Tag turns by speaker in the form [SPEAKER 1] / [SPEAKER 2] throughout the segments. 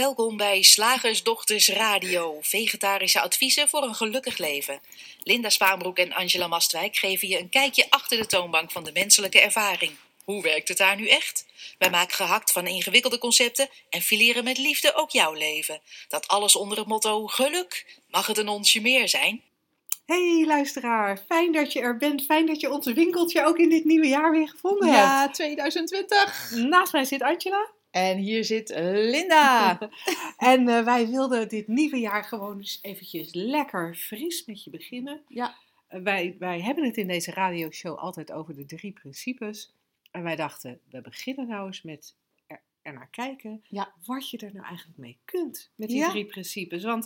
[SPEAKER 1] Welkom bij Slagersdochters Radio, vegetarische adviezen voor een gelukkig leven. Linda Spaanbroek en Angela Mastwijk geven je een kijkje achter de toonbank van de menselijke ervaring. Hoe werkt het daar nu echt? Wij maken gehakt van ingewikkelde concepten en fileren met liefde ook jouw leven. Dat alles onder het motto geluk. Mag het een onsje meer zijn?
[SPEAKER 2] Hey luisteraar, fijn dat je er bent. Fijn dat je ons winkeltje ook in dit nieuwe jaar weer gevonden hebt.
[SPEAKER 3] Ja, 2020.
[SPEAKER 2] Naast mij zit Angela.
[SPEAKER 3] En hier zit Linda.
[SPEAKER 2] En eh, wij wilden dit nieuwe jaar gewoon eens eventjes lekker fris met je beginnen.
[SPEAKER 3] Ja.
[SPEAKER 2] Eh, wij, wij hebben het in deze radioshow altijd over de drie principes. En wij dachten, we beginnen nou eens met er, er naar kijken
[SPEAKER 3] Ja.
[SPEAKER 2] wat je er nou eigenlijk mee kunt met die
[SPEAKER 3] Ja.
[SPEAKER 2] drie principes. Want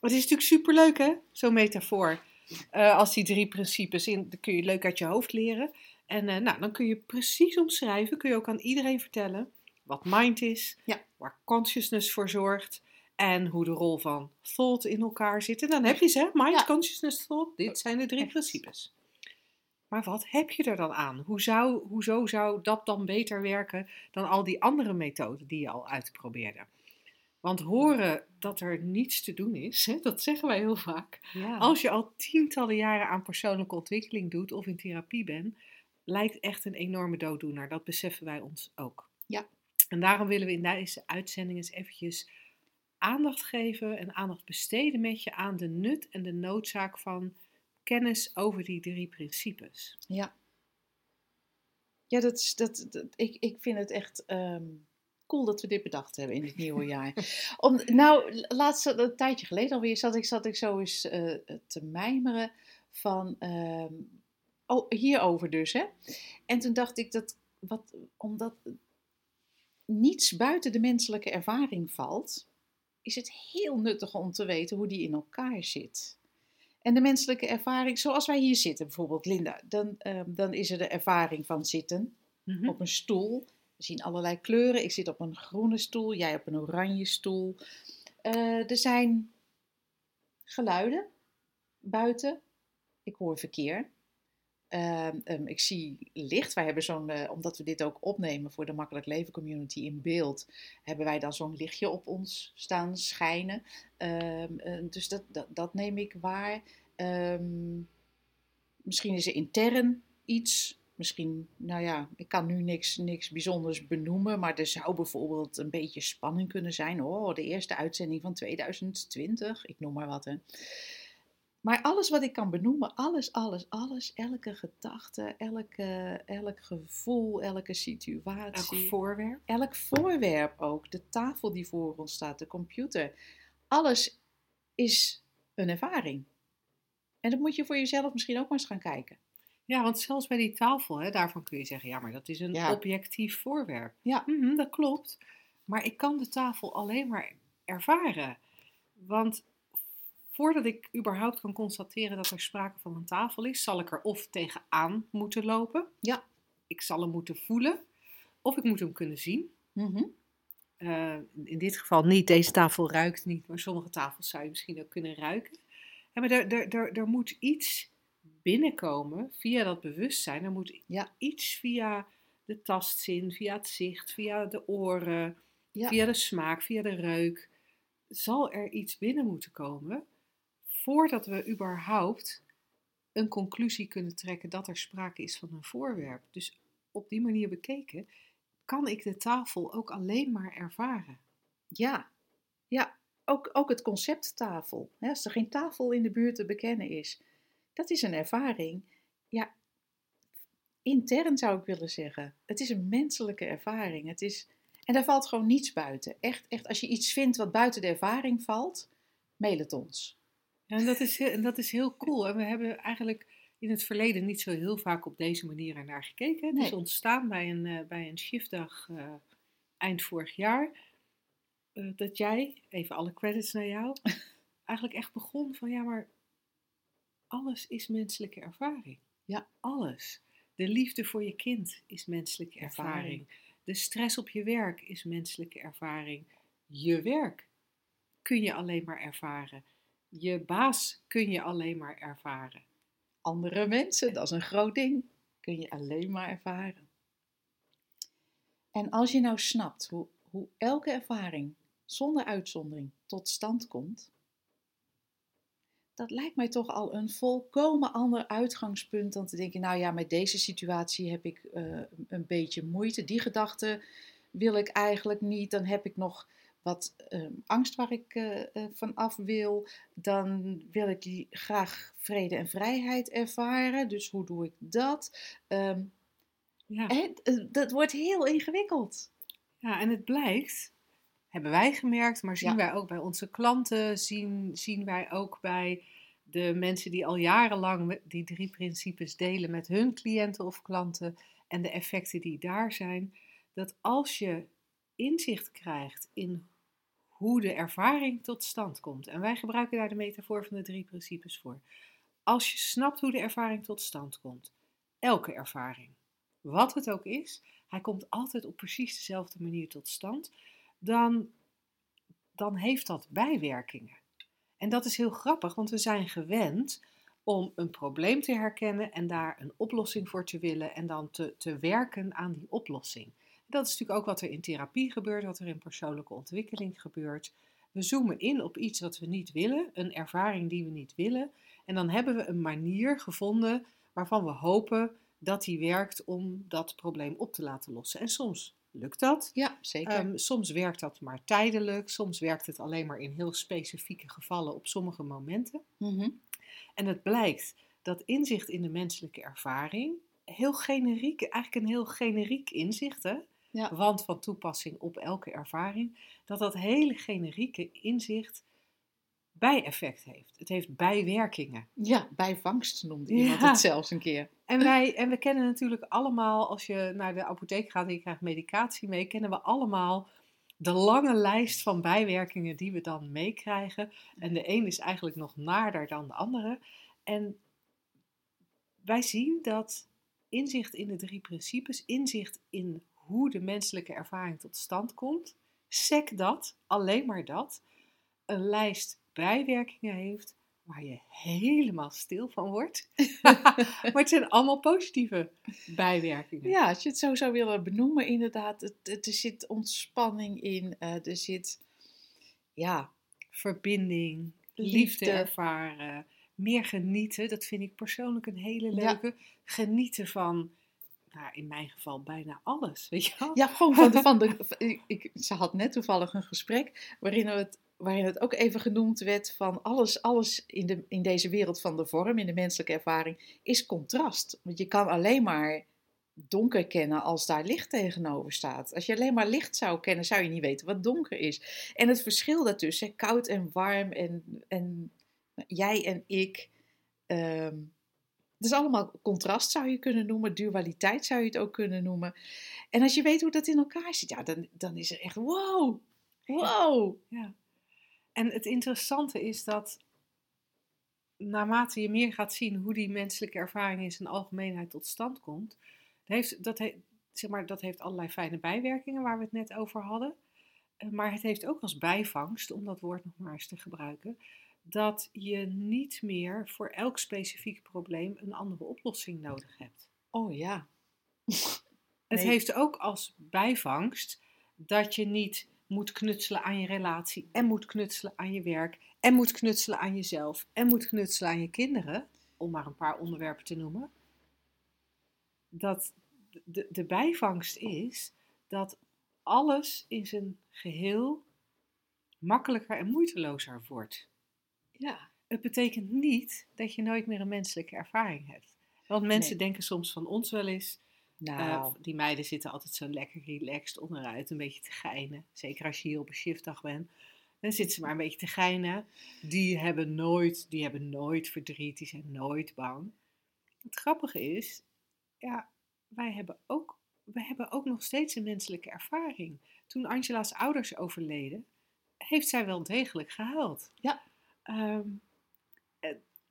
[SPEAKER 2] het is natuurlijk superleuk hè, zo'n metafoor. Eh, als die drie principes, in, dan kun je leuk uit je hoofd leren. En nou, dan kun je precies omschrijven, kun je ook aan iedereen vertellen wat mind is,
[SPEAKER 3] Ja.
[SPEAKER 2] waar consciousness voor zorgt en hoe de rol van thought in elkaar zit. En dan heb je ze, hè? mind,
[SPEAKER 3] Ja.
[SPEAKER 2] consciousness, thought. Dit zijn de drie
[SPEAKER 3] Echt.
[SPEAKER 2] principes. Maar wat heb je er dan aan? Hoe zou, hoezo zou dat dan beter werken dan al die andere methoden die je al uitprobeerde? Want horen dat er niets te doen is, hè, dat zeggen wij heel vaak.
[SPEAKER 3] ja.
[SPEAKER 2] Als je al tientallen jaren aan persoonlijke ontwikkeling doet of in therapie bent, lijkt echt een enorme dooddoener. Dat beseffen wij ons ook.
[SPEAKER 3] Ja.
[SPEAKER 2] En daarom willen we in deze uitzending eens eventjes aandacht geven en aandacht besteden met je aan de nut en de noodzaak van kennis over die drie principes.
[SPEAKER 3] Ja. Ja, dat is, dat, dat- ik, ik vind het echt ehm, cool dat we dit bedacht hebben in het nieuwe jaar. Om, nou, laatst, een tijdje geleden alweer, zat ik, zat ik zo eens eh, te mijmeren van, ehm, oh, hierover dus, hè. En toen dacht ik dat, wat, omdat niets buiten de menselijke ervaring valt, is het heel nuttig om te weten hoe die in elkaar zit. En de menselijke ervaring, zoals wij hier zitten, bijvoorbeeld Linda, dan, ehm, dan is er de ervaring van zitten
[SPEAKER 2] Hm?
[SPEAKER 3] op een stoel. We zien allerlei kleuren. Ik zit op een groene stoel, jij op een oranje stoel. Eh, er zijn geluiden buiten. Ik hoor verkeer. Ehm, ehm, ik zie licht. Wij hebben zo'n, eh, omdat we dit ook opnemen voor de Makkelijk Leven Community in beeld, hebben wij dan zo'n lichtje op ons staan schijnen. Ehm, eh, dus dat, dat, dat neem ik waar. Misschien is er intern iets. Misschien, nou ja, ik kan nu niks, niks bijzonders benoemen, maar er zou bijvoorbeeld een beetje spanning kunnen zijn. Oh, de eerste uitzending van 2020, ik noem maar wat. Hè. Maar alles wat ik kan benoemen, alles, alles, alles, elke gedachte, elke, elk gevoel, elke
[SPEAKER 2] Elk
[SPEAKER 3] situatie,
[SPEAKER 2] voorwerp.
[SPEAKER 3] elk voorwerp ook, de tafel die voor ons staat, de computer, alles is een ervaring. En dat moet je voor jezelf misschien ook maar eens gaan kijken.
[SPEAKER 2] Ja, want zelfs bij die tafel, hè, daarvan kun je zeggen, ja, maar dat is een
[SPEAKER 3] Ja.
[SPEAKER 2] objectief voorwerp.
[SPEAKER 3] Ja.
[SPEAKER 2] Mhm, dat klopt. Maar ik kan de tafel alleen maar ervaren. Want voordat ik überhaupt kan constateren dat er sprake van een tafel is, zal ik er of tegenaan moeten lopen.
[SPEAKER 3] Ja.
[SPEAKER 2] Ik zal hem moeten voelen. Of ik moet hem kunnen zien.
[SPEAKER 3] Mhm.
[SPEAKER 2] Eh, in dit geval niet, deze tafel ruikt niet, maar sommige tafels zou je misschien ook kunnen ruiken. Ja, maar er, er, er, er moet iets binnenkomen via dat bewustzijn. Er moet
[SPEAKER 3] Ja.
[SPEAKER 2] iets via de tastzin, via het zicht, via de oren,
[SPEAKER 3] Ja.
[SPEAKER 2] via de smaak, via de reuk. Zal er iets binnen moeten komen voordat we überhaupt een conclusie kunnen trekken dat er sprake is van een voorwerp. Dus op die manier bekeken kan ik de tafel ook alleen maar ervaren.
[SPEAKER 3] Ja, ja. Ook, ook het concept tafel. Hè, als er geen tafel in de buurt te bekennen is, dat is een ervaring. Ja, intern zou ik willen zeggen. Het is een menselijke ervaring. Het is, en daar valt gewoon niets buiten. Echt, echt, als je iets vindt wat buiten de ervaring valt, mail het ons.
[SPEAKER 2] Ja, en dat is, en dat is heel cool. En we hebben eigenlijk in het verleden niet zo heel vaak op deze manier ernaar gekeken. Het is ontstaan bij een, eh, bij een shiftdag eh, eind vorig jaar. eh, dat jij, even alle credits naar jou, eigenlijk echt begon van ja, maar alles is menselijke ervaring.
[SPEAKER 3] Ja.
[SPEAKER 2] Alles. De liefde voor je kind is menselijke ervaring.
[SPEAKER 3] Ervaring.
[SPEAKER 2] De stress op je werk is menselijke ervaring. Je werk kun je alleen maar ervaren. Je baas kun je alleen maar ervaren.
[SPEAKER 3] Andere mensen, dat is een groot ding, kun je alleen maar ervaren. En als je nou snapt hoe, hoe elke ervaring zonder uitzondering tot stand komt, dat lijkt mij toch al een volkomen ander uitgangspunt dan te denken, nou ja, met deze situatie heb ik uh, een beetje moeite. Die gedachte wil ik eigenlijk niet. Dan heb ik nog wat uh, angst waar ik uh, van af wil. Dan wil ik die graag vrede en vrijheid ervaren. Dus hoe doe ik dat? Um, ja. En, dat wordt heel ingewikkeld.
[SPEAKER 2] Ja, en het blijkt hebben wij gemerkt, maar zien wij ook bij onze klanten, zien, zien wij ook bij de mensen die al jarenlang die drie principes delen met hun cliënten of klanten en de effecten die daar zijn, dat als je inzicht krijgt in hoe de ervaring tot stand komt, en wij gebruiken daar de metafoor van de drie principes voor, als je snapt hoe de ervaring tot stand komt, elke ervaring, wat het ook is, hij komt altijd op precies dezelfde manier tot stand dan, dan heeft dat bijwerkingen. En dat is heel grappig, want we zijn gewend om een probleem te herkennen en daar een oplossing voor te willen en dan te, te werken aan die oplossing. Dat is natuurlijk ook wat er in therapie gebeurt, wat er in persoonlijke ontwikkeling gebeurt. We zoomen in op iets wat we niet willen, een ervaring die we niet willen. En dan hebben we een manier gevonden waarvan we hopen dat die werkt om dat probleem op te laten lossen. En soms lukt dat.
[SPEAKER 3] Ja, zeker. Um,
[SPEAKER 2] soms werkt dat maar tijdelijk, soms werkt het alleen maar in heel specifieke gevallen op sommige momenten. Mm En het blijkt dat inzicht in de menselijke ervaring, heel generiek, eigenlijk een heel generiek inzicht, hè? Ja. want van toepassing op elke ervaring, dat dat hele generieke inzicht bijeffect heeft. Het heeft bijwerkingen.
[SPEAKER 3] Ja, bijvangst noemde iemand het zelfs een keer.
[SPEAKER 2] En, wij, en we kennen natuurlijk allemaal, als je naar de apotheek gaat en je krijgt medicatie mee, kennen we allemaal de lange lijst van bijwerkingen die we dan meekrijgen. En de een is eigenlijk nog naarder dan de andere. En wij zien dat inzicht in de drie principes, inzicht in hoe de menselijke ervaring tot stand komt, sec dat, alleen maar dat, een lijst bijwerkingen heeft waar je helemaal stil van wordt. maar het zijn allemaal positieve bijwerkingen.
[SPEAKER 3] Ja, als je het zo zou willen benoemen, inderdaad. Het, er zit ontspanning in, uh, er zit ja,
[SPEAKER 2] verbinding, liefde. ervaren, meer genieten. Dat vind ik persoonlijk een hele leuke. Genieten van nou, in mijn geval bijna alles, weet je wel?
[SPEAKER 3] Ja, gewoon van de, van de ik, ze had net toevallig een gesprek waarin het waarin het ook even genoemd werd van alles, alles in, de, in deze wereld van de vorm, in de menselijke ervaring, is contrast. Want je kan alleen maar donker kennen als daar licht tegenover staat. Als je alleen maar licht zou kennen, zou je niet weten wat donker is. En het verschil daartussen, koud en warm en, en jij en ik. Um, het is allemaal contrast zou je kunnen noemen, dualiteit zou je het ook kunnen noemen. En als je weet hoe dat in elkaar zit, ja, dan, dan is er echt wow, wow.
[SPEAKER 2] Ja. En het interessante is dat naarmate je meer gaat zien hoe die menselijke ervaring in zijn algemeenheid tot stand komt, heeft, dat, heeft, zeg maar, dat heeft allerlei fijne bijwerkingen waar we het net over hadden. Eh, maar het heeft ook als bijvangst, om dat woord nog maar eens te gebruiken, dat je niet meer voor elk specifiek probleem een andere oplossing nodig hebt.
[SPEAKER 3] Oh ja.
[SPEAKER 2] Het heeft ook als bijvangst dat je niet moet knutselen aan je relatie en moet knutselen aan je werk en moet knutselen aan jezelf en moet knutselen aan je kinderen, om maar een paar onderwerpen te noemen, dat de, de bijvangst is dat alles in zijn geheel makkelijker en moeitelozer wordt.
[SPEAKER 3] Ja.
[SPEAKER 2] Het betekent niet dat je nooit meer een menselijke ervaring hebt. Want mensen denken soms van ons wel eens, eh, nou. die meiden zitten altijd zo lekker relaxed onderuit, een beetje te geinen. Zeker als je hier op een shiftdag bent. Dan zitten ze maar een beetje te geinen. Die hebben nooit, die hebben nooit verdriet, die zijn nooit bang. Het grappige is, ja, wij hebben ook, wij hebben ook nog steeds een menselijke ervaring. Toen Angela's ouders overleden, heeft zij wel degelijk gehuild.
[SPEAKER 3] Ja.
[SPEAKER 2] Um,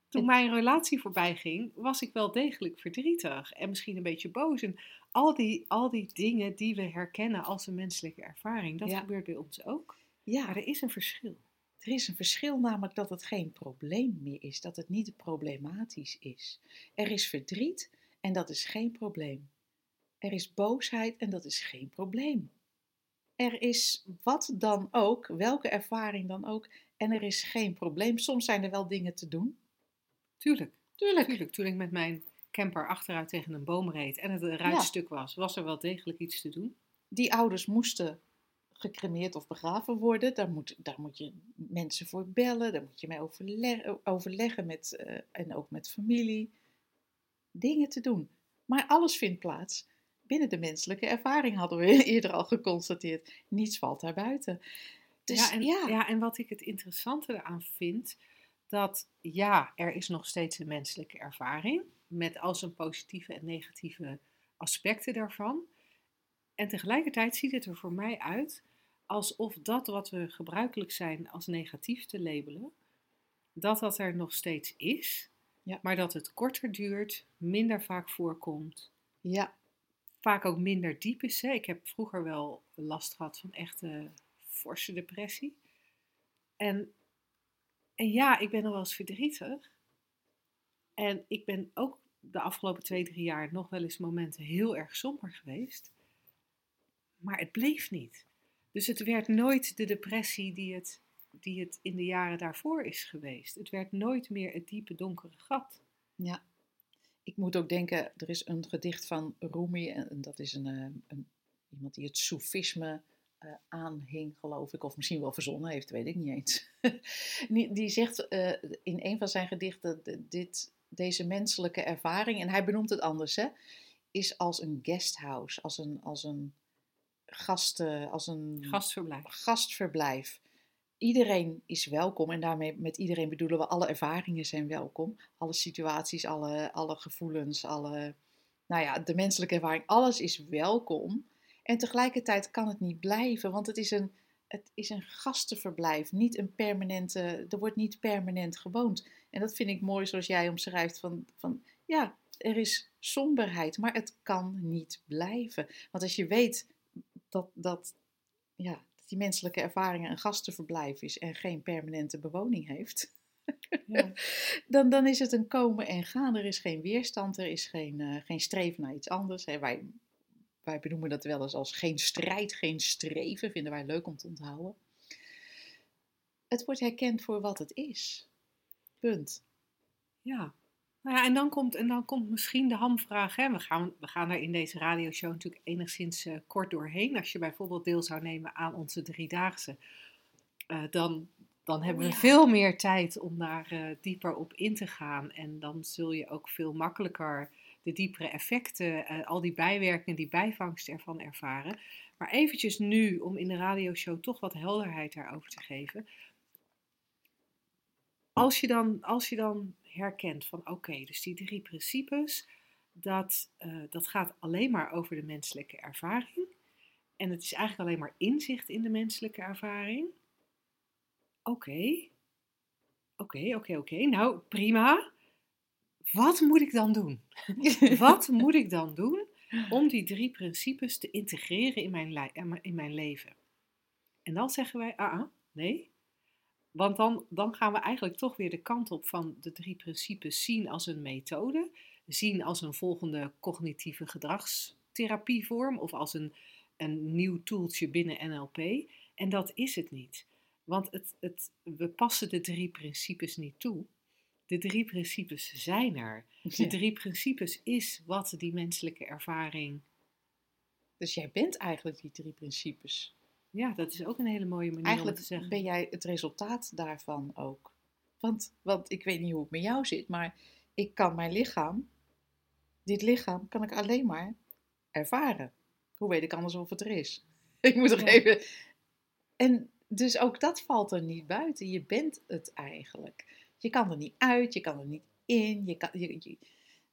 [SPEAKER 2] toen mijn relatie voorbij ging, was ik wel degelijk verdrietig en misschien een beetje boos. En al die, al die dingen die we herkennen als een menselijke ervaring, dat gebeurt bij ons ook. Ja, maar er is een verschil.
[SPEAKER 3] Er is een verschil, namelijk dat het geen probleem meer is, dat het niet problematisch is. Er is verdriet en dat is geen probleem. Er is boosheid en dat is geen probleem. Er is wat dan ook, welke ervaring dan ook, en er is geen probleem. Soms zijn er wel dingen te doen.
[SPEAKER 2] Tuurlijk,
[SPEAKER 3] Tuurlijk.
[SPEAKER 2] tuurlijk. Toen ik met mijn camper achteruit tegen een boom reed en het een ruitstuk was, was er wel degelijk iets te doen.
[SPEAKER 3] Die ouders moesten gecremeerd of begraven worden. Daar moet, daar moet je mensen voor bellen, daar moet je mee overle- overleggen met, eh, en ook met familie. Dingen te doen. Maar alles vindt plaats binnen de menselijke ervaring, hadden we eerder al geconstateerd. Niets valt daar buiten. Dus
[SPEAKER 2] ja, en,
[SPEAKER 3] ja,
[SPEAKER 2] ja, en wat ik het interessante eraan vind, dat ja, er is nog steeds een menselijke ervaring, met al zijn positieve en negatieve aspecten daarvan. En tegelijkertijd ziet het er voor mij uit alsof dat wat we gebruikelijk zijn als negatief te labelen, dat dat er nog steeds is,
[SPEAKER 3] Ja.
[SPEAKER 2] maar dat het korter duurt, minder vaak voorkomt,
[SPEAKER 3] ja,
[SPEAKER 2] vaak ook minder diep is. Hè. Ik heb vroeger wel last gehad van echte forse depressie. En, en ja, ik ben nog wel eens verdrietig. En ik ben ook de afgelopen twee, drie jaar nog wel eens momenten heel erg somber geweest. Maar het bleef niet. Dus het werd nooit de depressie die het, die het in de jaren daarvoor is geweest. Het werd nooit meer het diepe donkere gat.
[SPEAKER 3] ja. Ik moet ook denken, er is een gedicht van Rumi, en dat is een, eh, een, iemand die het soefisme eh, aanhing, geloof ik, of misschien wel verzonnen heeft, weet ik niet eens. die, zegt eh, in een van zijn gedichten, dit, deze menselijke ervaring, en hij benoemt het anders, hè, is als een guesthouse, als een, als een gasten, als een
[SPEAKER 2] Gastverblijf.
[SPEAKER 3] gastverblijf. Iedereen is welkom en daarmee met iedereen bedoelen we alle ervaringen zijn welkom. Alle situaties, alle, alle gevoelens, alle, nou ja, de menselijke ervaring, alles is welkom. En tegelijkertijd kan het niet blijven, want het is een, het is een gastenverblijf, niet een permanente, er wordt niet permanent gewoond. En dat vind ik mooi zoals jij omschrijft van, van ja, er is somberheid, maar het kan niet blijven. Want als je weet dat, dat, ja, dat die menselijke ervaring een gastenverblijf is en geen permanente bewoning heeft,
[SPEAKER 2] Ja.
[SPEAKER 3] dan, dan is het een komen en gaan. Er is geen weerstand, er is geen, eh, geen streven naar iets anders. Hè. Wij, wij benoemen dat wel eens als geen strijd, geen streven, vinden wij leuk om te onthouden. Het wordt herkend voor wat het is. Punt.
[SPEAKER 2] Ja. Nou ja, en dan komt, en dan komt misschien de hamvraag. Hè? We, gaan, we gaan er in deze radioshow natuurlijk enigszins eh, kort doorheen. Als je bijvoorbeeld deel zou nemen aan onze driedaagse, eh, dan, dan hebben we
[SPEAKER 3] ja.
[SPEAKER 2] veel meer tijd om daar eh, dieper op in te gaan. En dan zul je ook veel makkelijker de diepere effecten, eh, al die bijwerkingen, die bijvangst ervan ervaren. Maar eventjes nu, om in de radioshow toch wat helderheid daarover te geven. Als je dan, als je dan herkent van oké, dus die drie principes, dat, eh, dat gaat alleen maar over de menselijke ervaring. En het is eigenlijk alleen maar inzicht in de menselijke ervaring. Oké, oké, oké, oké. Nou, prima. Wat moet ik dan doen? Wat moet ik dan doen om die drie principes te integreren in mijn, mijn- in mijn leven? En dan zeggen wij, ah, ah, nee. Want dan, dan gaan we eigenlijk toch weer de kant op van de drie principes zien als een methode, zien als een volgende cognitieve gedragstherapievorm of als een, een nieuw toeltje binnen NLP. En dat is het niet. Want het, het, we passen de drie principes niet toe. De drie principes zijn er. De drie principes is wat die menselijke ervaring.
[SPEAKER 3] Dus jij bent eigenlijk die drie principes.
[SPEAKER 2] Ja, dat is ook een hele mooie manier om
[SPEAKER 3] Eigenlijk
[SPEAKER 2] te zeggen.
[SPEAKER 3] ben jij het resultaat daarvan ook. Want, want ik weet niet hoe het met jou zit, maar ik kan mijn lichaam, dit lichaam kan ik alleen maar ervaren. Hoe weet ik anders of het er is? Ik moet er
[SPEAKER 2] Ja.
[SPEAKER 3] even. En dus ook dat valt er niet buiten. Je bent het eigenlijk. Je kan er niet uit, je kan er niet in. Je kan, je, je-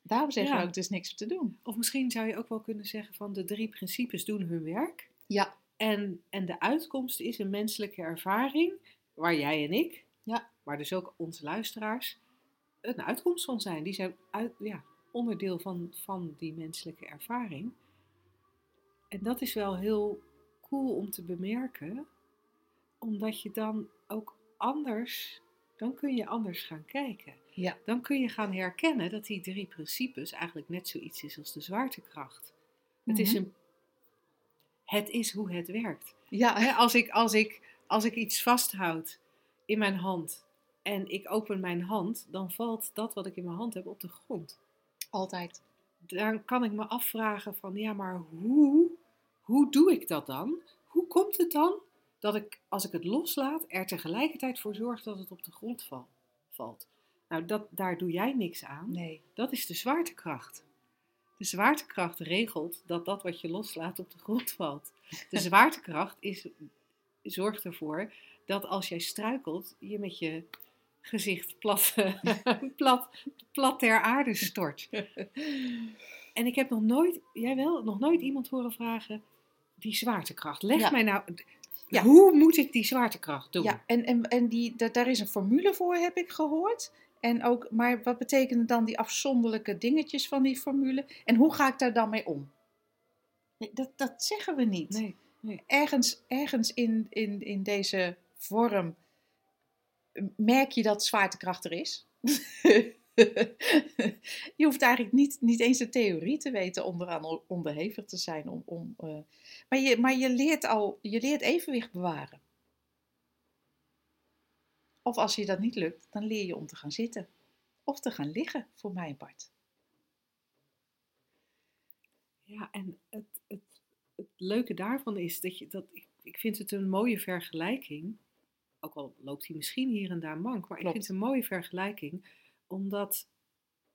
[SPEAKER 3] daarom zeggen
[SPEAKER 2] Ja.
[SPEAKER 3] we ook, is niks te doen.
[SPEAKER 2] Of misschien zou je ook wel kunnen zeggen van de drie principes doen hun werk.
[SPEAKER 3] Ja,
[SPEAKER 2] En, en de uitkomst is een menselijke ervaring waar jij en ik,
[SPEAKER 3] Ja.
[SPEAKER 2] maar dus ook onze luisteraars, een uitkomst van zijn. Die zijn uit, ja, onderdeel van, van die menselijke ervaring. En dat is wel heel cool om te bemerken, omdat je dan ook anders, dan kun je anders gaan kijken.
[SPEAKER 3] Ja.
[SPEAKER 2] Dan kun je gaan herkennen dat die drie principes eigenlijk net zoiets is als de zwaartekracht. Het is
[SPEAKER 3] Mhm.
[SPEAKER 2] een Het is hoe het werkt.
[SPEAKER 3] Ja,
[SPEAKER 2] als, ik, als, ik, als ik iets vasthoud in mijn hand en ik open mijn hand, dan valt dat wat ik in mijn hand heb op de grond.
[SPEAKER 3] altijd.
[SPEAKER 2] Dan kan ik me afvragen van, ja, maar hoe, hoe doe ik dat dan? Hoe komt het dan dat ik, als ik het loslaat, er tegelijkertijd voor zorg dat het op de grond val- valt? Nou, dat, daar doe jij niks aan.
[SPEAKER 3] Nee.
[SPEAKER 2] Dat is de zwaartekracht. De zwaartekracht regelt dat dat wat je loslaat op de grond valt. De zwaartekracht is, zorgt ervoor dat als jij struikelt, je met je gezicht plat, plat, plat ter aarde stort. En ik heb nog nooit, jij wel, nog nooit iemand horen vragen, die zwaartekracht. Leg
[SPEAKER 3] Ja.
[SPEAKER 2] mij nou,
[SPEAKER 3] Ja.
[SPEAKER 2] hoe moet ik die zwaartekracht doen?
[SPEAKER 3] Ja, en, en, en die, da- daar is een formule voor, heb ik gehoord. En ook, maar wat betekenen dan die afzonderlijke dingetjes van die formule? En hoe ga ik daar dan mee om? Nee, dat, dat zeggen we niet.
[SPEAKER 2] Nee,
[SPEAKER 3] Ergens, ergens in, in, in deze vorm merk je dat zwaartekracht er is. je hoeft eigenlijk niet, niet eens de theorie te weten om eraan onderhevig te zijn. Om, om, eh, maar je, maar je, leert al, je leert evenwicht bewaren. Of als je dat niet lukt, dan leer je om te gaan zitten. Of te gaan liggen, voor mijn part.
[SPEAKER 2] Ja, en het, het, het leuke daarvan is dat je dat. Ik, vind het een mooie vergelijking. Ook al loopt hij misschien hier en daar mank, maar ik vind het een mooie vergelijking. Omdat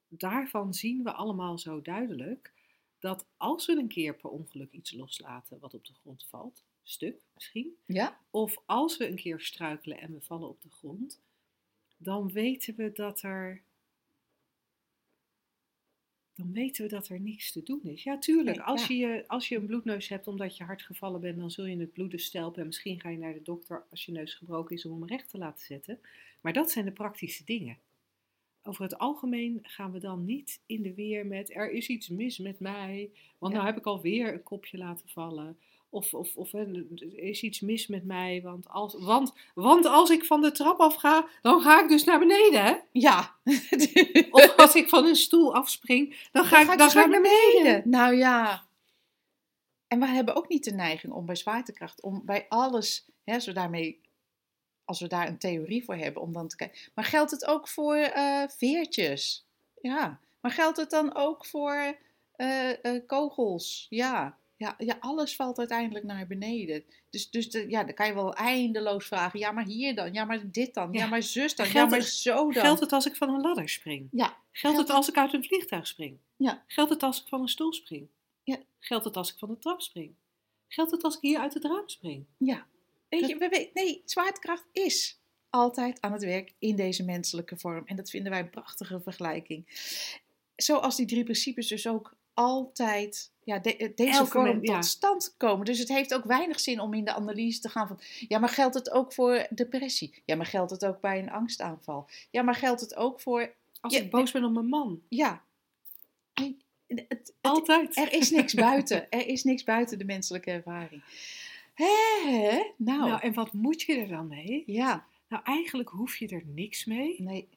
[SPEAKER 2] daarvan zien we allemaal zo duidelijk dat als we een keer per ongeluk iets loslaten wat op de grond valt, stuk misschien,
[SPEAKER 3] Ja?
[SPEAKER 2] of als we een keer struikelen en we vallen op de grond, dan weten we dat er. Dan weten we dat er niks te doen is. Ja, tuurlijk. Als. Je, je- als je een bloedneus hebt omdat je hard gevallen bent, dan zul je het bloeden stelpen. En misschien ga je naar de dokter als je neus gebroken is om hem recht te laten zetten. Maar dat zijn de praktische dingen. Over het algemeen gaan we dan niet in de weer met er is iets mis met mij. Want
[SPEAKER 3] Ja.
[SPEAKER 2] nou heb ik alweer een kopje laten vallen. Of, of, of er is iets mis met mij. Want als, want, want als ik van de trap af ga, dan ga ik dus naar beneden. Hè?
[SPEAKER 3] Ja.
[SPEAKER 2] Of als ik van een stoel afspring, dan ga, ik, dan
[SPEAKER 3] dus
[SPEAKER 2] ga ik naar beneden.
[SPEAKER 3] Nou ja. En we hebben ook niet de neiging om bij zwaartekracht, om bij alles, hè, als, we daarmee, als we daar een theorie voor hebben, om dan te kijken. Maar geldt het ook voor eh, veertjes? Ja. Maar geldt het dan ook voor eh, eh, kogels? Ja. Ja, ja, alles valt uiteindelijk naar beneden. Dus, dus de, ja, dan kan je wel eindeloos vragen. Ja, maar hier dan? Ja, maar dit dan? Ja,
[SPEAKER 2] Ja.
[SPEAKER 3] maar zus dan? Ja,
[SPEAKER 2] Geldt
[SPEAKER 3] maar
[SPEAKER 2] het-
[SPEAKER 3] zo dan?
[SPEAKER 2] Geldt het als ik van een ladder spring?
[SPEAKER 3] Ja.
[SPEAKER 2] Geldt
[SPEAKER 3] Geldt
[SPEAKER 2] het
[SPEAKER 3] het-
[SPEAKER 2] als ik uit een vliegtuig spring?
[SPEAKER 3] Ja.
[SPEAKER 2] Geldt het als ik van een stoel spring?
[SPEAKER 3] Ja.
[SPEAKER 2] Geldt het als ik van de trap spring? Geldt het als ik hier uit het raam spring?
[SPEAKER 3] Ja. Weet je, we weten, nee, zwaartekracht is altijd aan het werk in deze menselijke vorm. En dat vinden wij een prachtige vergelijking. Zoals die drie principes dus ook altijd ja, de- eh, deze
[SPEAKER 2] Elke
[SPEAKER 3] vorm
[SPEAKER 2] men- ja.
[SPEAKER 3] tot stand komen. Dus het heeft ook weinig zin om in de analyse te gaan van... Ja, maar geldt het ook voor depressie? Ja, maar geldt het ook bij een angstaanval? Ja, maar geldt het ook voor...
[SPEAKER 2] Als
[SPEAKER 3] Ja,
[SPEAKER 2] ik boos ben op mijn man.
[SPEAKER 3] Ja, het-
[SPEAKER 2] Altijd.
[SPEAKER 3] er is niks buiten. Er is niks buiten de menselijke ervaring. Hè? Nou,
[SPEAKER 2] Nou, en wat moet je er dan mee?
[SPEAKER 3] ja,
[SPEAKER 2] Nou, eigenlijk hoef je er niks mee.
[SPEAKER 3] nee,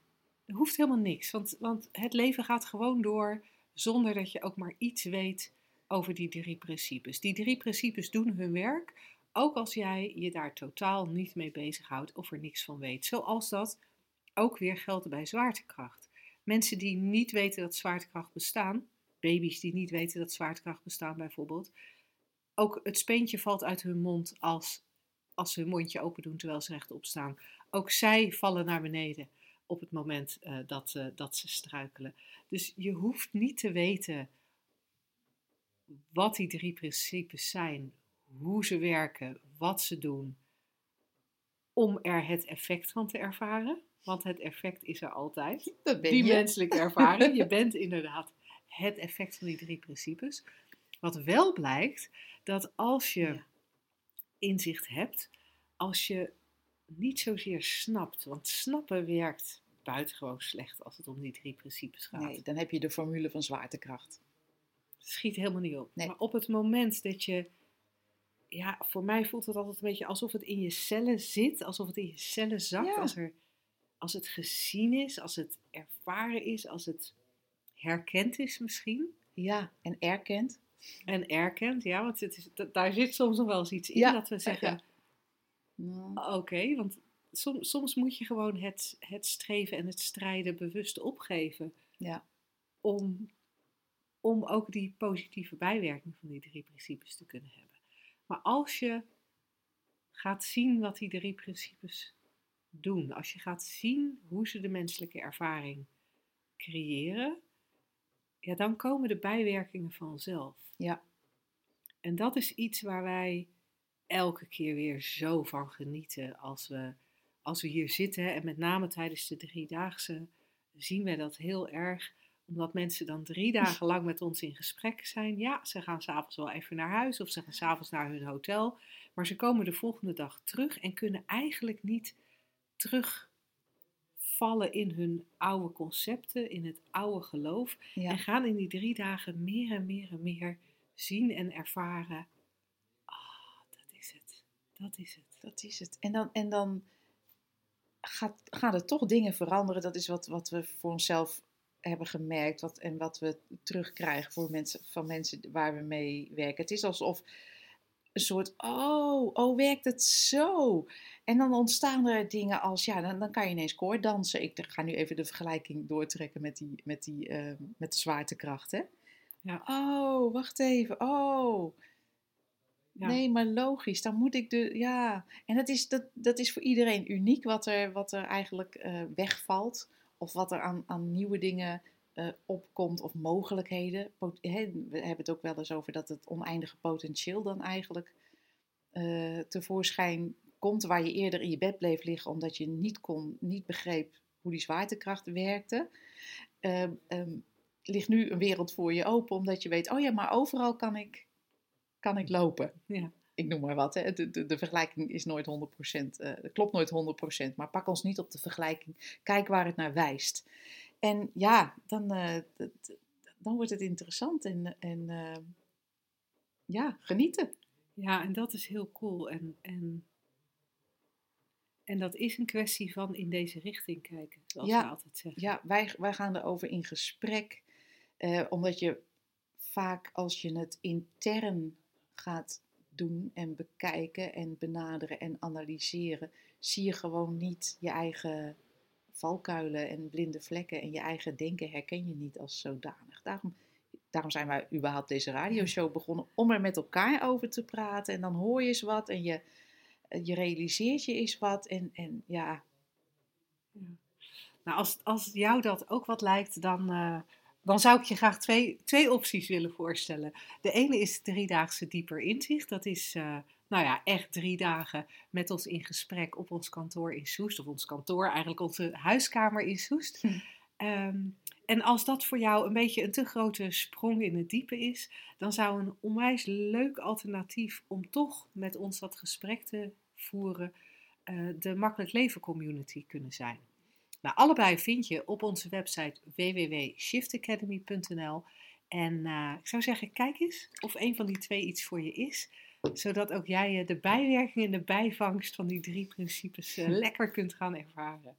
[SPEAKER 2] Er hoeft helemaal niks. Want, want het leven gaat gewoon door zonder dat je ook maar iets weet over die drie principes. Die drie principes doen hun werk, ook als jij je daar totaal niet mee bezighoudt of er niks van weet. Zoals dat ook weer geldt bij zwaartekracht. Mensen die niet weten dat zwaartekracht bestaan, baby's die niet weten dat zwaartekracht bestaan bijvoorbeeld, ook het speentje valt uit hun mond als, als ze hun mondje open doen terwijl ze rechtop staan. Ook zij vallen naar beneden op het moment eh, dat, eh, dat ze struikelen. Dus je hoeft niet te weten wat die drie principes zijn, hoe ze werken, wat ze doen, om er het effect van te ervaren. Want het effect is er altijd.
[SPEAKER 3] dat ben
[SPEAKER 2] Die
[SPEAKER 3] je.
[SPEAKER 2] menselijke ervaring. Je bent inderdaad het effect van die drie principes. Wat wel blijkt, dat als je inzicht hebt, als je niet zozeer snapt, want snappen werkt buitengewoon slecht als het om die drie principes gaat.
[SPEAKER 3] Nee, dan heb je de formule van zwaartekracht.
[SPEAKER 2] Het schiet helemaal niet op.
[SPEAKER 3] Nee.
[SPEAKER 2] Maar op het moment dat je, ja, voor mij voelt het altijd een beetje alsof het in je cellen zit, alsof het in je cellen zakt,
[SPEAKER 3] Ja.
[SPEAKER 2] als, er, als het gezien is, als het ervaren is, als het herkend is misschien.
[SPEAKER 3] Ja, en erkend.
[SPEAKER 2] En erkent, ja, want het is, daar zit soms nog wel eens iets in
[SPEAKER 3] Ja,
[SPEAKER 2] dat we zeggen,
[SPEAKER 3] Nou,
[SPEAKER 2] oké, want soms, soms moet je gewoon het, het streven en het strijden bewust opgeven
[SPEAKER 3] Ja.
[SPEAKER 2] om, om ook die positieve bijwerking van die drie principes te kunnen hebben. Maar als je gaat zien wat die drie principes doen, als je gaat zien hoe ze de menselijke ervaring creëren, ja, dan komen de bijwerkingen vanzelf.
[SPEAKER 3] Ja.
[SPEAKER 2] En dat is iets waar wij elke keer weer zo van genieten als we, als we hier zitten. En met name tijdens de driedaagse zien wij dat heel erg. Omdat mensen dan drie dagen lang met ons in gesprek zijn. Ja, ze gaan s'avonds wel even naar huis of ze gaan s'avonds naar hun hotel. Maar ze komen de volgende dag terug en kunnen eigenlijk niet terugvallen in hun oude concepten, in het oude geloof.
[SPEAKER 3] ja.
[SPEAKER 2] En gaan in die drie dagen meer en meer en meer zien en ervaren. Ah, dat is het. Dat is het.
[SPEAKER 3] Dat is het. En dan, en dan gaat, gaan er toch dingen veranderen. Dat is wat, wat we voor onszelf hebben gemerkt. Wat, en wat we terugkrijgen voor mensen, van mensen waar we mee werken. Het is alsof een soort, oh, oh, werkt het zo? En dan ontstaan er dingen als, ja, dan, dan kan je ineens koorddansen. Ik ga nu even de vergelijking doortrekken met, die, met, die, eh, met de zwaartekracht, hè?
[SPEAKER 2] Ja.
[SPEAKER 3] Oh, wacht even. Oh,
[SPEAKER 2] Ja.
[SPEAKER 3] Nee, maar logisch. Dan moet ik de. Ja. En dat is, dat, dat is voor iedereen uniek wat er, wat er eigenlijk eh, wegvalt. Of wat er aan, aan nieuwe dingen eh, opkomt. Of mogelijkheden. Pot- we hebben het ook wel eens over dat het oneindige potentieel dan eigenlijk eh, tevoorschijn komt. Waar je eerder in je bed bleef liggen omdat je niet, kon, niet begreep hoe die zwaartekracht werkte. Ehm, ehm, ligt nu een wereld voor je open omdat je weet, oh ja, maar overal kan ik, kan ik lopen
[SPEAKER 2] Ja.
[SPEAKER 3] ik noem maar wat. Hè. De, de, de vergelijking is nooit 100%, eh het klopt nooit 100%, maar pak ons niet op de vergelijking. Kijk waar het naar wijst. En ja, dan, eh, dan wordt het interessant en, en eh, ja, genieten.
[SPEAKER 2] ja, en dat is heel cool. En, en, en dat is een kwestie van in deze richting kijken, zoals
[SPEAKER 3] Ja.
[SPEAKER 2] we altijd zeggen.
[SPEAKER 3] Ja, wij, wij gaan erover in gesprek, eh, omdat je vaak als je het intern gaat doen en bekijken en benaderen en analyseren, zie je gewoon niet je eigen valkuilen en blinde vlekken en je eigen denken herken je niet als zodanig. Daarom, daarom zijn wij überhaupt deze radioshow begonnen, om er met elkaar over te praten en dan hoor je eens wat en je, je realiseert je eens wat en, en ja,
[SPEAKER 2] Ja. Nou, als, als jou dat ook wat lijkt, dan, eh, dan zou ik je graag twee, twee opties willen voorstellen. De ene is driedaagse dieper inzicht. Dat is, eh, nou ja, echt drie dagen met ons in gesprek op ons kantoor in Soest. Of ons kantoor, eigenlijk onze huiskamer in Soest.
[SPEAKER 3] Hm.
[SPEAKER 2] Ehm, en als dat voor jou een beetje een te grote sprong in het diepe is, dan zou een onwijs leuk alternatief om toch met ons dat gesprek te voeren, eh, de Makkelijk Leven Community kunnen zijn. Nou, allebei vind je op onze website www.shiftacademy.nl. En eh, ik zou zeggen, kijk eens of een van die twee iets voor je is. Zodat ook jij eh, de bijwerking en de bijvangst van die drie principes eh, lekker kunt gaan ervaren.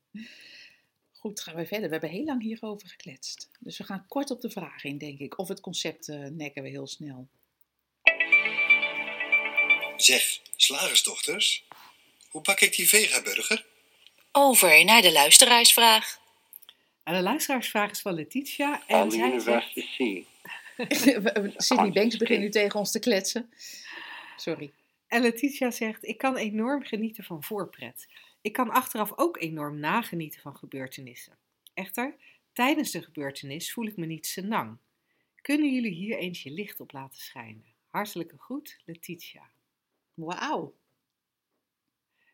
[SPEAKER 3] Goed, gaan we verder. We hebben heel lang hierover gekletst. Dus we gaan kort op de vraag in, denk ik. Of het concept eh, nekken we heel snel.
[SPEAKER 4] Zeg, slagersdochters, hoe pak ik die vegaburger?
[SPEAKER 1] Over naar de luisteraarsvraag.
[SPEAKER 2] En de luisteraarsvraag is van Letitia. En zij zegt,
[SPEAKER 5] Vasti
[SPEAKER 3] Sydney Banks begint nu tegen ons te kletsen. Sorry.
[SPEAKER 2] En Letitia zegt: Ik kan enorm genieten van voorpret. Ik kan achteraf ook enorm nagenieten van gebeurtenissen. Echter, tijdens de gebeurtenis voel ik me niet senang. Kunnen jullie hier eens je licht op laten schijnen? Hartelijke groet, Letitia.
[SPEAKER 3] Wauw.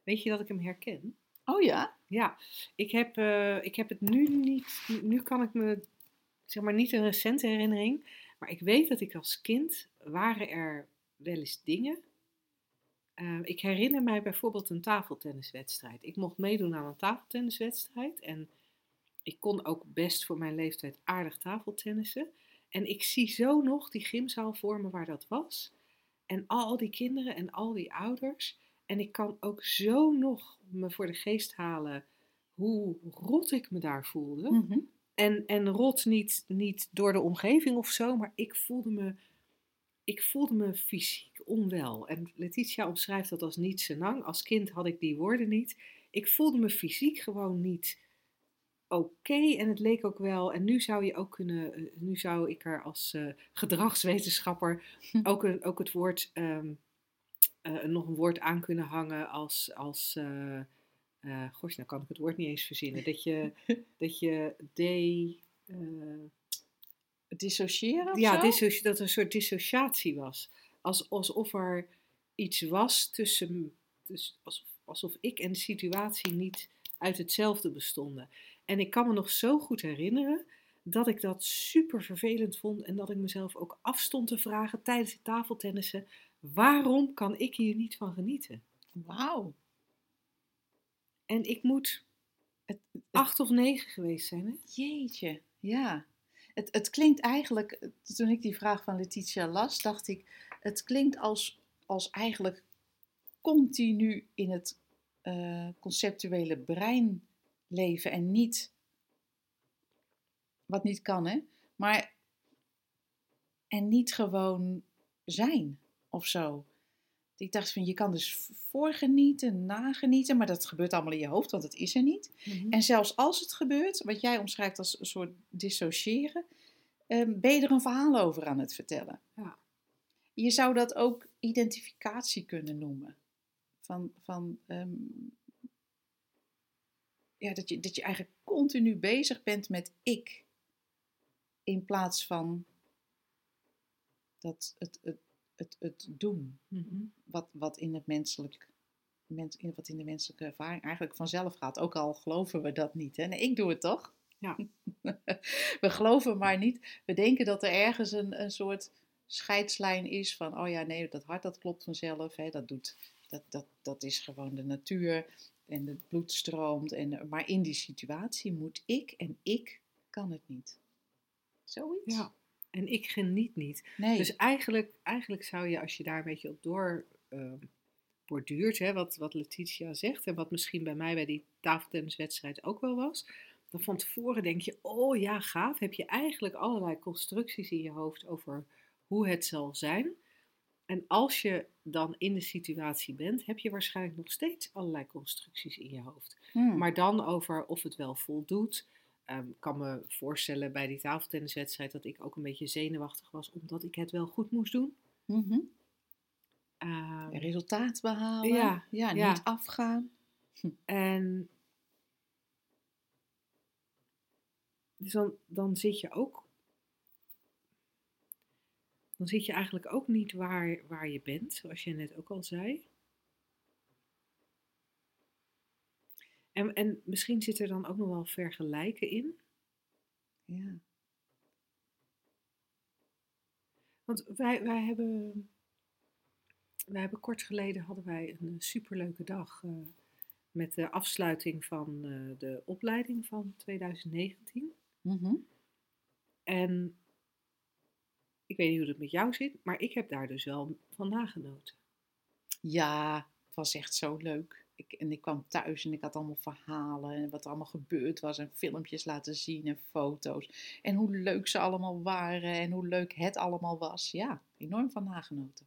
[SPEAKER 2] Weet je dat ik hem herken?
[SPEAKER 3] Oh ja?
[SPEAKER 2] Ja, ik heb, eh, ik heb het nu niet. Nu kan ik me, zeg maar, niet een recente herinnering. Maar ik weet dat ik als kind waren er wel eens dingen. Eh, ik herinner mij bijvoorbeeld een tafeltenniswedstrijd. Ik mocht meedoen aan een tafeltenniswedstrijd. En ik kon ook best voor mijn leeftijd aardig tafeltennissen. En ik zie zo nog die gymzaal voor me waar dat was. En al die kinderen en al die ouders. En ik kan ook zo nog me voor de geest halen hoe rot ik me daar voelde.
[SPEAKER 3] Mhm.
[SPEAKER 2] En, en rot niet, niet door de omgeving of zo, maar ik voelde me ik voelde me fysiek onwel. En Letitia omschrijft dat als niet senang. Als kind had ik die woorden niet. Ik voelde me fysiek gewoon niet oké. En het leek ook wel. En nu zou je ook kunnen. eh, Nu zou ik er als eh, gedragswetenschapper ook, een, ook het woord. ehm, eh, nog een woord aan kunnen hangen als. als eh, gosh, nou kan ik het woord niet eens verzinnen. Dat je. dat je de.
[SPEAKER 3] Dissociëren
[SPEAKER 2] ja, dat er een soort dissociatie was. Als, alsof er iets was tussen. Dus alsof, alsof ik en de situatie niet uit hetzelfde bestonden. En ik kan me nog zo goed herinneren dat ik dat super vervelend vond. En dat ik mezelf ook afstond te vragen tijdens het tafeltennissen: waarom kan ik hier niet van genieten?
[SPEAKER 3] Wauw.
[SPEAKER 2] En ik moet acht of negen geweest zijn. Hè?
[SPEAKER 3] Jeetje, ja. Het, het klinkt eigenlijk, toen ik die vraag van Letitia las, dacht ik, het klinkt als, als eigenlijk continu in het eh, conceptuele brein leven en niet, wat niet kan hè, maar en niet gewoon zijn of zo. Ik dacht van, je kan dus voorgenieten, nagenieten, maar dat gebeurt allemaal in je hoofd, want het is er niet. En zelfs als het gebeurt, wat jij omschrijft als een soort dissociëren, ehm, ben je er een verhaal over aan het vertellen.
[SPEAKER 2] Ja.
[SPEAKER 3] Je zou dat ook identificatie kunnen noemen. Van, van ehm, ja, dat, je, dat je eigenlijk continu bezig bent met ik. In plaats van dat het, het, het, het doen.
[SPEAKER 2] Mhm.
[SPEAKER 3] Wat, wat in het menselijk mens, in, wat in de menselijke ervaring eigenlijk vanzelf gaat. Ook al geloven we dat niet. Hè? Nee, ik doe het toch?
[SPEAKER 2] Ja.
[SPEAKER 3] we geloven maar niet. We denken dat er ergens een, een soort scheidslijn is van, oh ja, nee, dat hart dat klopt vanzelf. Hè? Dat, doet, dat, dat, dat is gewoon de natuur en het bloed stroomt. En, maar in die situatie moet ik en ik kan het niet. Zoiets?
[SPEAKER 2] Ja, en ik geniet niet.
[SPEAKER 3] Nee.
[SPEAKER 2] Dus eigenlijk, eigenlijk zou je, als je daar een beetje op door ehm, borduurt, hè, wat, wat Letitia zegt, en wat misschien bij mij bij die tafeltenniswedstrijd ook wel was, dan van tevoren denk je, oh ja, gaaf, heb je eigenlijk allerlei constructies in je hoofd over hoe het zal zijn. En als je dan in de situatie bent, heb je waarschijnlijk nog steeds allerlei constructies in je hoofd.
[SPEAKER 3] Hmm.
[SPEAKER 2] Maar dan over of het wel voldoet. Ik kan me voorstellen bij die tafeltenniswedstrijd dat ik ook een beetje zenuwachtig was, omdat ik het wel goed moest doen.
[SPEAKER 3] Mhm.
[SPEAKER 2] Ehm,
[SPEAKER 3] Resultaat behalen.
[SPEAKER 2] Ja,
[SPEAKER 3] ja,
[SPEAKER 2] ja.
[SPEAKER 3] niet afgaan.
[SPEAKER 2] En dus dan, dan zit je ook. Dan zit je eigenlijk ook niet waar, waar je bent, zoals je net ook al zei. En, en misschien zit er dan ook nog wel vergelijken in.
[SPEAKER 3] Ja.
[SPEAKER 2] Want wij, wij hebben. Wij hebben kort geleden hadden wij een superleuke dag. eh, met de afsluiting van eh, de opleiding van 2019.
[SPEAKER 3] Mhm.
[SPEAKER 2] En ik weet niet hoe het met jou zit, maar ik heb daar dus wel van nagenoten.
[SPEAKER 3] Ja, het was echt zo leuk. Ik, en ik kwam thuis en ik had allemaal verhalen en wat er allemaal gebeurd was en filmpjes laten zien en foto's. En hoe leuk ze allemaal waren en hoe leuk het allemaal was. Ja, enorm van nagenoten.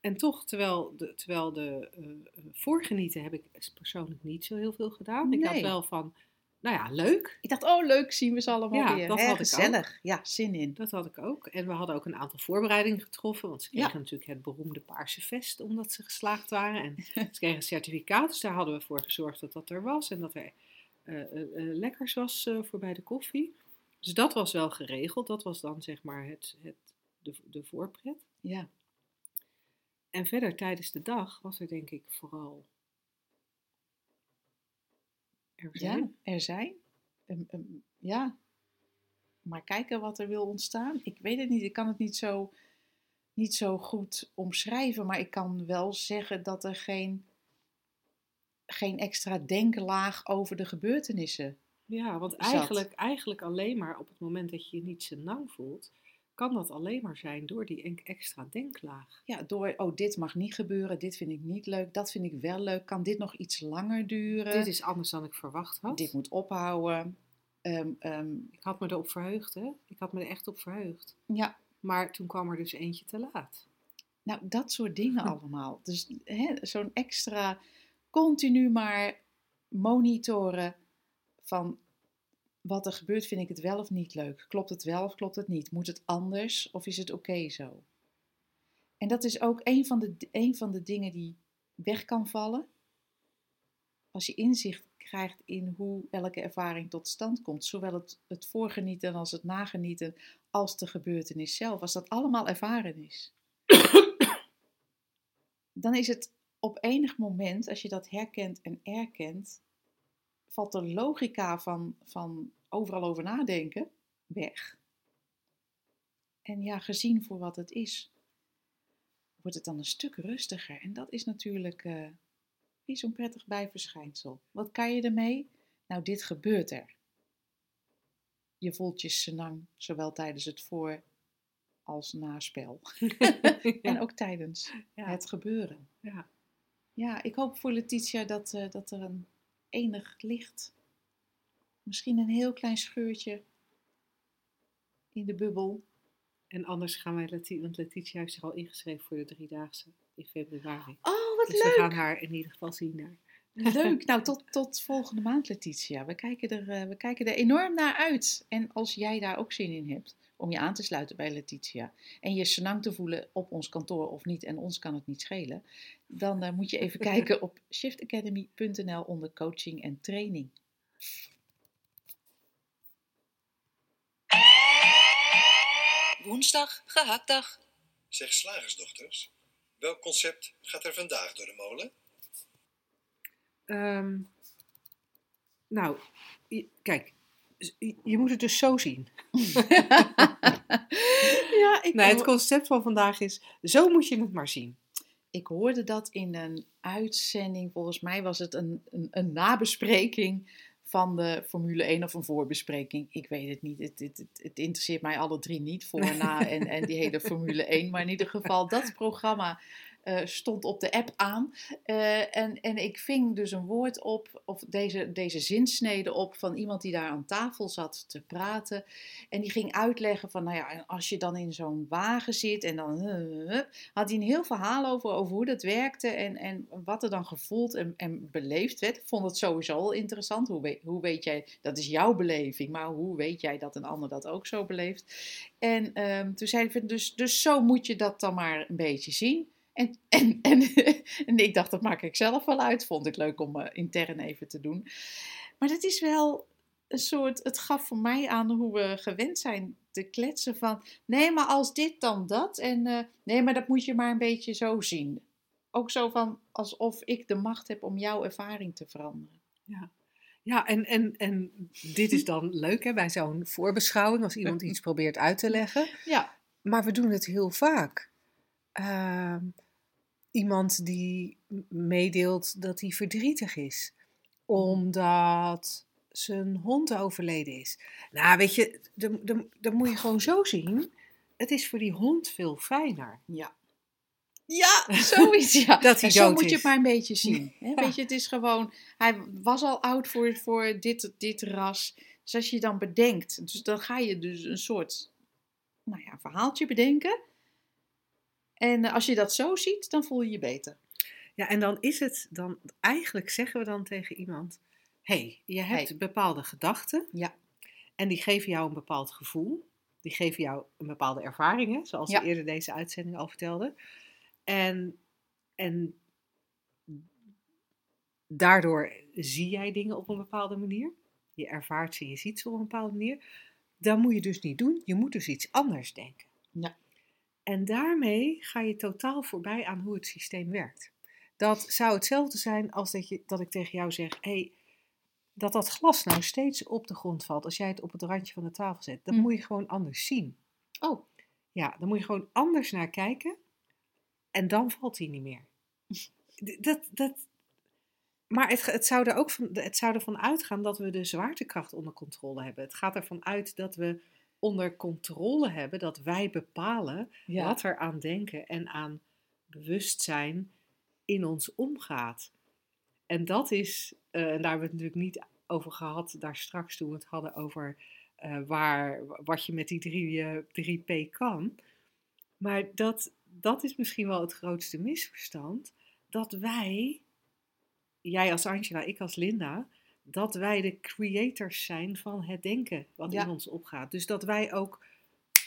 [SPEAKER 2] En toch, terwijl de, terwijl de eh, eh, voorgenieten heb ik persoonlijk niet zo heel veel gedaan. Ik had wel van, nou ja, leuk.
[SPEAKER 3] Ik dacht, oh leuk, zien we ze allemaal
[SPEAKER 2] Ja,
[SPEAKER 3] weer.
[SPEAKER 2] dat had ik ook.
[SPEAKER 3] gezellig. Ja, zin in.
[SPEAKER 2] Dat had ik ook. En we hadden ook een aantal voorbereidingen getroffen. Want ze
[SPEAKER 3] Ja.
[SPEAKER 2] kregen natuurlijk het beroemde Paarse Vest, omdat ze geslaagd waren. En ze kregen een certificaat, dus daar hadden we voor gezorgd dat dat er was. En dat er eh, lekkers was voor bij de koffie. Dus dat was wel geregeld. Dat was dan zeg maar het, het, de, de voorpret.
[SPEAKER 3] Ja,
[SPEAKER 2] En verder tijdens de dag was er denk ik vooral er zijn.
[SPEAKER 3] ja er zijn. Ja, maar kijken wat er wil ontstaan. Ik weet het niet, ik kan het niet zo, niet zo goed omschrijven, maar ik kan wel zeggen dat er geen, geen extra denklaag over de gebeurtenissen.
[SPEAKER 2] Ja, want
[SPEAKER 3] Zat.
[SPEAKER 2] eigenlijk, eigenlijk alleen maar op het moment dat je je niet senang voelt, kan dat alleen maar zijn door die extra denklaag.
[SPEAKER 3] Ja, door, oh, dit mag niet gebeuren, dit vind ik niet leuk, dat vind ik wel leuk. Kan dit nog iets langer duren?
[SPEAKER 2] Dit is anders dan ik verwacht had.
[SPEAKER 3] Dit moet ophouden. Ehm, ehm,
[SPEAKER 2] Ik had me erop verheugd, hè? Ik had me er echt op verheugd.
[SPEAKER 3] ja,
[SPEAKER 2] Maar toen kwam er dus eentje te laat.
[SPEAKER 3] Nou, dat soort dingen allemaal. Dus zo'n extra continu maar monitoren van wat er gebeurt, vind ik het wel of niet leuk? Klopt het wel of klopt het niet? Moet het anders of is het oké zo? En dat is ook een van, de, een van de dingen die weg kan vallen. Als je inzicht krijgt in hoe elke ervaring tot stand komt, zowel het, het voorgenieten als het nagenieten, als de gebeurtenis zelf, als dat allemaal ervaren is, dan is het op enig moment, als je dat herkent en erkent, valt de logica van, van overal over nadenken weg. En ja, gezien voor wat het is, wordt het dan een stuk rustiger. En dat is natuurlijk uh, niet zo'n prettig bijverschijnsel. Wat kan je ermee? Nou, dit gebeurt er. Je voelt je senang, zowel tijdens het voor- als naspel. en ook tijdens
[SPEAKER 2] Ja.
[SPEAKER 3] het gebeuren.
[SPEAKER 2] Ja.
[SPEAKER 3] Ja, ik hoop voor Letitia dat, eh, dat er een enig licht, misschien een heel klein scheurtje in de bubbel.
[SPEAKER 2] En anders gaan wij, Leti- want Letitia heeft zich al ingeschreven voor de driedaagse in februari.
[SPEAKER 3] Oh, wat
[SPEAKER 2] Dus we
[SPEAKER 3] leuk!
[SPEAKER 2] gaan haar in ieder geval zien daar.
[SPEAKER 3] Leuk. Nou, tot, tot volgende maand, Letitia. We kijken, er, eh, we kijken er enorm naar uit. En als jij daar ook zin in hebt om je aan te sluiten bij Letitia en je senang te voelen op ons kantoor of niet, en ons kan het niet schelen, dan eh, moet je even kijken op shiftacademy.nl onder coaching en training.
[SPEAKER 1] Woensdag, gehaktdag.
[SPEAKER 4] Zeg slagersdochters, welk concept gaat er vandaag door de molen?
[SPEAKER 2] Ehm, nou, kijk, je, moet het dus zo zien.
[SPEAKER 3] ja, ik,
[SPEAKER 2] Nee, het concept van vandaag is, zo moet je het maar zien.
[SPEAKER 3] ik hoorde dat in een uitzending, volgens mij was het een, een, een nabespreking van de Formule 1 of een voorbespreking. Ik weet het niet. Het, het, het, het interesseert mij alle drie niet, voor, na en, en die hele Formule 1. Maar in ieder geval, dat programma eh, stond op de app aan. Eh, en, en ik ving dus een woord op, of deze, deze zinsnede op, van iemand die daar aan tafel zat te praten. En die ging uitleggen van, nou ja, als je dan in zo'n wagen zit en dan... eh, had hij een heel verhaal over, over hoe dat werkte en, en wat er dan gevoeld en, en beleefd werd. Ik vond het sowieso al interessant. Hoe weet, hoe weet jij, dat is jouw beleving, maar hoe weet jij dat een ander dat ook zo beleeft? En ehm, toen zei hij, dus, dus zo moet je dat dan maar een beetje zien. En, en, en, en ik dacht, dat maak ik zelf wel uit. Vond ik leuk om eh, intern even te doen. Maar dat is wel een soort, het gaf voor mij aan hoe we gewend zijn te kletsen van, nee, maar als dit dan dat. En eh, nee, maar dat moet je maar een beetje zo zien. Ook zo van, alsof ik de macht heb om jouw ervaring te veranderen.
[SPEAKER 2] Ja, en, en, en dit is dan leuk hè, bij zo'n voorbeschouwing, als iemand iets probeert uit te leggen.
[SPEAKER 3] Ja,
[SPEAKER 2] Maar we doen het heel vaak. Ehm, iemand die meedeelt dat hij verdrietig is, omdat zijn hond overleden is. Nou, weet je, dan moet je gewoon zo zien. Het is voor die hond veel fijner.
[SPEAKER 3] ja. Ja, zoiets, ja.
[SPEAKER 2] Dat hij
[SPEAKER 3] zo
[SPEAKER 2] dood
[SPEAKER 3] moet je het maar een beetje zien.
[SPEAKER 2] Ja.
[SPEAKER 3] Weet je, het is gewoon, hij was al oud voor, voor dit, dit ras. Dus als je dan bedenkt, dus dan ga je dus een soort, nou ja, verhaaltje bedenken. En eh, als je dat zo ziet, dan voel je je beter.
[SPEAKER 2] Ja, en dan is het dan, eigenlijk zeggen we dan tegen iemand: hey, je hebt
[SPEAKER 3] Hey.
[SPEAKER 2] bepaalde gedachten.
[SPEAKER 3] Ja.
[SPEAKER 2] En die geven jou een bepaald gevoel. Die geven jou een bepaalde ervaringen, zoals
[SPEAKER 3] Ja.
[SPEAKER 2] we eerder deze uitzending al vertelde. En, en daardoor zie jij dingen op een bepaalde manier. Je ervaart ze, je ziet ze op een bepaalde manier. Dat moet je dus niet doen. Je moet dus iets anders denken.
[SPEAKER 3] Ja.
[SPEAKER 2] En daarmee ga je totaal voorbij aan hoe het systeem werkt. Dat zou hetzelfde zijn als dat, je, dat ik tegen jou zeg: hey, dat dat glas nou steeds op de grond valt als jij het op het randje van de tafel zet. Dat
[SPEAKER 3] Hm.
[SPEAKER 2] moet je gewoon anders zien.
[SPEAKER 3] Oh,
[SPEAKER 2] Ja, dan moet je gewoon anders naar kijken en dan valt hij niet meer. Dat, dat, maar het, het, zou er ook van, het zou ervan uitgaan dat we de zwaartekracht onder controle hebben. Het gaat ervan uit dat we onder controle hebben, dat wij bepalen
[SPEAKER 3] ja.
[SPEAKER 2] wat er aan denken en aan bewustzijn in ons omgaat. En dat is, eh, en daar hebben we het natuurlijk niet over gehad, daar straks toen we het hadden over eh, waar, wat je met die drie, eh, 3P kan. Maar dat, dat is misschien wel het grootste misverstand. Dat wij, jij als Angela, ik als Linda, dat wij de creators zijn van het denken wat
[SPEAKER 3] Ja.
[SPEAKER 2] in ons opgaat. Dus dat wij ook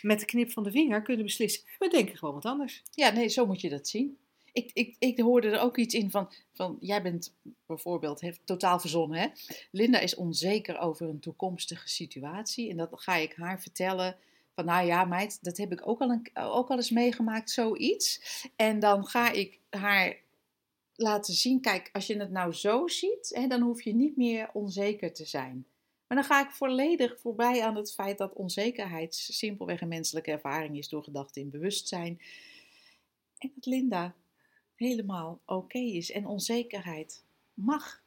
[SPEAKER 2] met de knip van de vinger kunnen beslissen, we denken gewoon wat anders.
[SPEAKER 3] Ja, nee, zo moet je dat zien. Ik, ik, ik hoorde er ook iets in van, van jij bent bijvoorbeeld heeft totaal verzonnen. Hè? Linda is onzeker over een toekomstige situatie. En dat ga ik haar vertellen. Van nou ja, meid, dat heb ik ook al, een, ook al eens meegemaakt, zoiets. En dan ga ik haar laten zien, kijk, als je het nou zo ziet, hè, dan hoef je niet meer onzeker te zijn. Maar dan ga ik volledig voorbij aan het feit dat onzekerheid simpelweg een menselijke ervaring is door gedachten in bewustzijn. En dat Linda helemaal oké is en onzekerheid mag.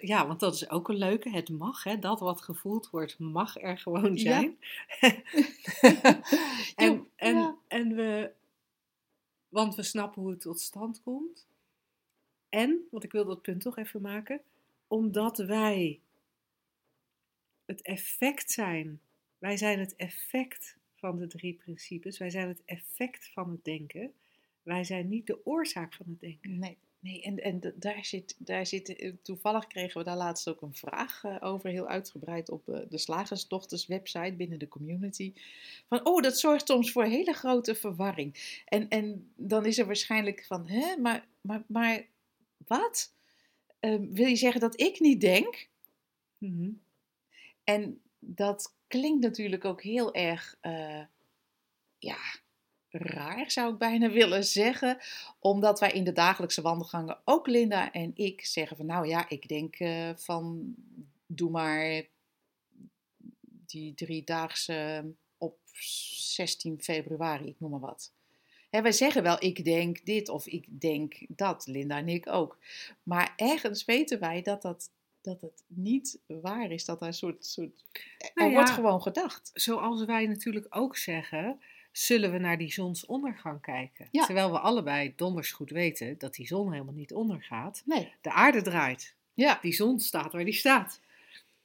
[SPEAKER 2] Ja, want dat is ook een leuke. Het mag, hè, dat wat gevoeld wordt, mag er gewoon
[SPEAKER 3] Ja.
[SPEAKER 2] zijn. en, en,
[SPEAKER 3] ja.
[SPEAKER 2] en we, want we snappen hoe het tot stand komt. En, want ik wil dat punt toch even maken, omdat wij het effect zijn, wij zijn het effect van de drie principes, wij zijn het effect van het denken, wij zijn niet de oorzaak van het denken.
[SPEAKER 3] Nee, nee en, en daar zit, daar zit, eh, toevallig kregen we daar laatst ook een vraag eh, over, heel uitgebreid op eh, de Slagersdochters website binnen de community. Van, oh, dat zorgt soms voor hele grote verwarring. En, en dan is er waarschijnlijk van, hè, maar, maar, maar wat? Ehm, wil je zeggen dat ik niet denk?
[SPEAKER 2] Mhm.
[SPEAKER 3] En dat klinkt natuurlijk ook heel erg, eh, ja, raar zou ik bijna willen zeggen. Omdat wij in de dagelijkse wandelgangen, ook Linda en ik, zeggen van nou ja, ik denk eh, van doe maar die driedaagse op 16 februari, ik noem maar wat. Hè, wij zeggen wel, ik denk dit of ik denk dat, Linda en ik ook. Maar ergens weten wij dat dat, dat het niet waar is. Dat er een soort. soort er
[SPEAKER 2] Nou ja.
[SPEAKER 3] wordt gewoon gedacht.
[SPEAKER 2] Zoals wij natuurlijk ook zeggen, zullen we naar die zonsondergang kijken.
[SPEAKER 3] Ja.
[SPEAKER 2] Terwijl we allebei donders goed weten dat die zon helemaal niet ondergaat.
[SPEAKER 3] Nee.
[SPEAKER 2] De aarde draait.
[SPEAKER 3] Ja.
[SPEAKER 2] Die zon staat waar die staat.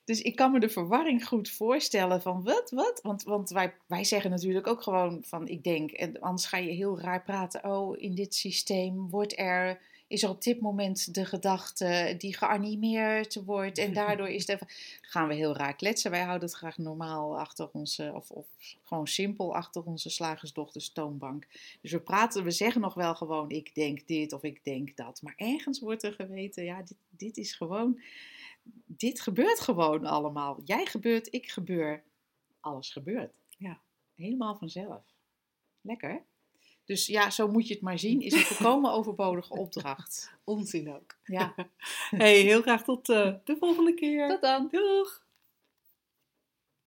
[SPEAKER 3] Dus ik kan me de verwarring goed voorstellen van wat, wat? Want, want wij, wij zeggen natuurlijk ook gewoon van ik denk, en anders ga je heel raar praten. Oh, in dit systeem wordt er, is er op dit moment de gedachte die geanimeerd wordt. En daardoor is het, gaan we heel raar kletsen. Wij houden het graag normaal achter onze, of, of gewoon simpel achter onze slagersdochters toonbank. Dus we praten, we zeggen nog wel gewoon ik denk dit of ik denk dat. Maar ergens wordt er geweten, ja, dit, dit is gewoon dit gebeurt gewoon allemaal. Jij gebeurt, ik gebeur. Alles gebeurt.
[SPEAKER 2] Ja.
[SPEAKER 3] Helemaal vanzelf. Lekker. Dus ja, zo moet je het maar zien. Is een volkomen overbodige opdracht.
[SPEAKER 2] Onzin ook.
[SPEAKER 3] Ja,
[SPEAKER 2] Hey, heel graag tot eh, de volgende keer.
[SPEAKER 3] tot dan.
[SPEAKER 2] Doeg!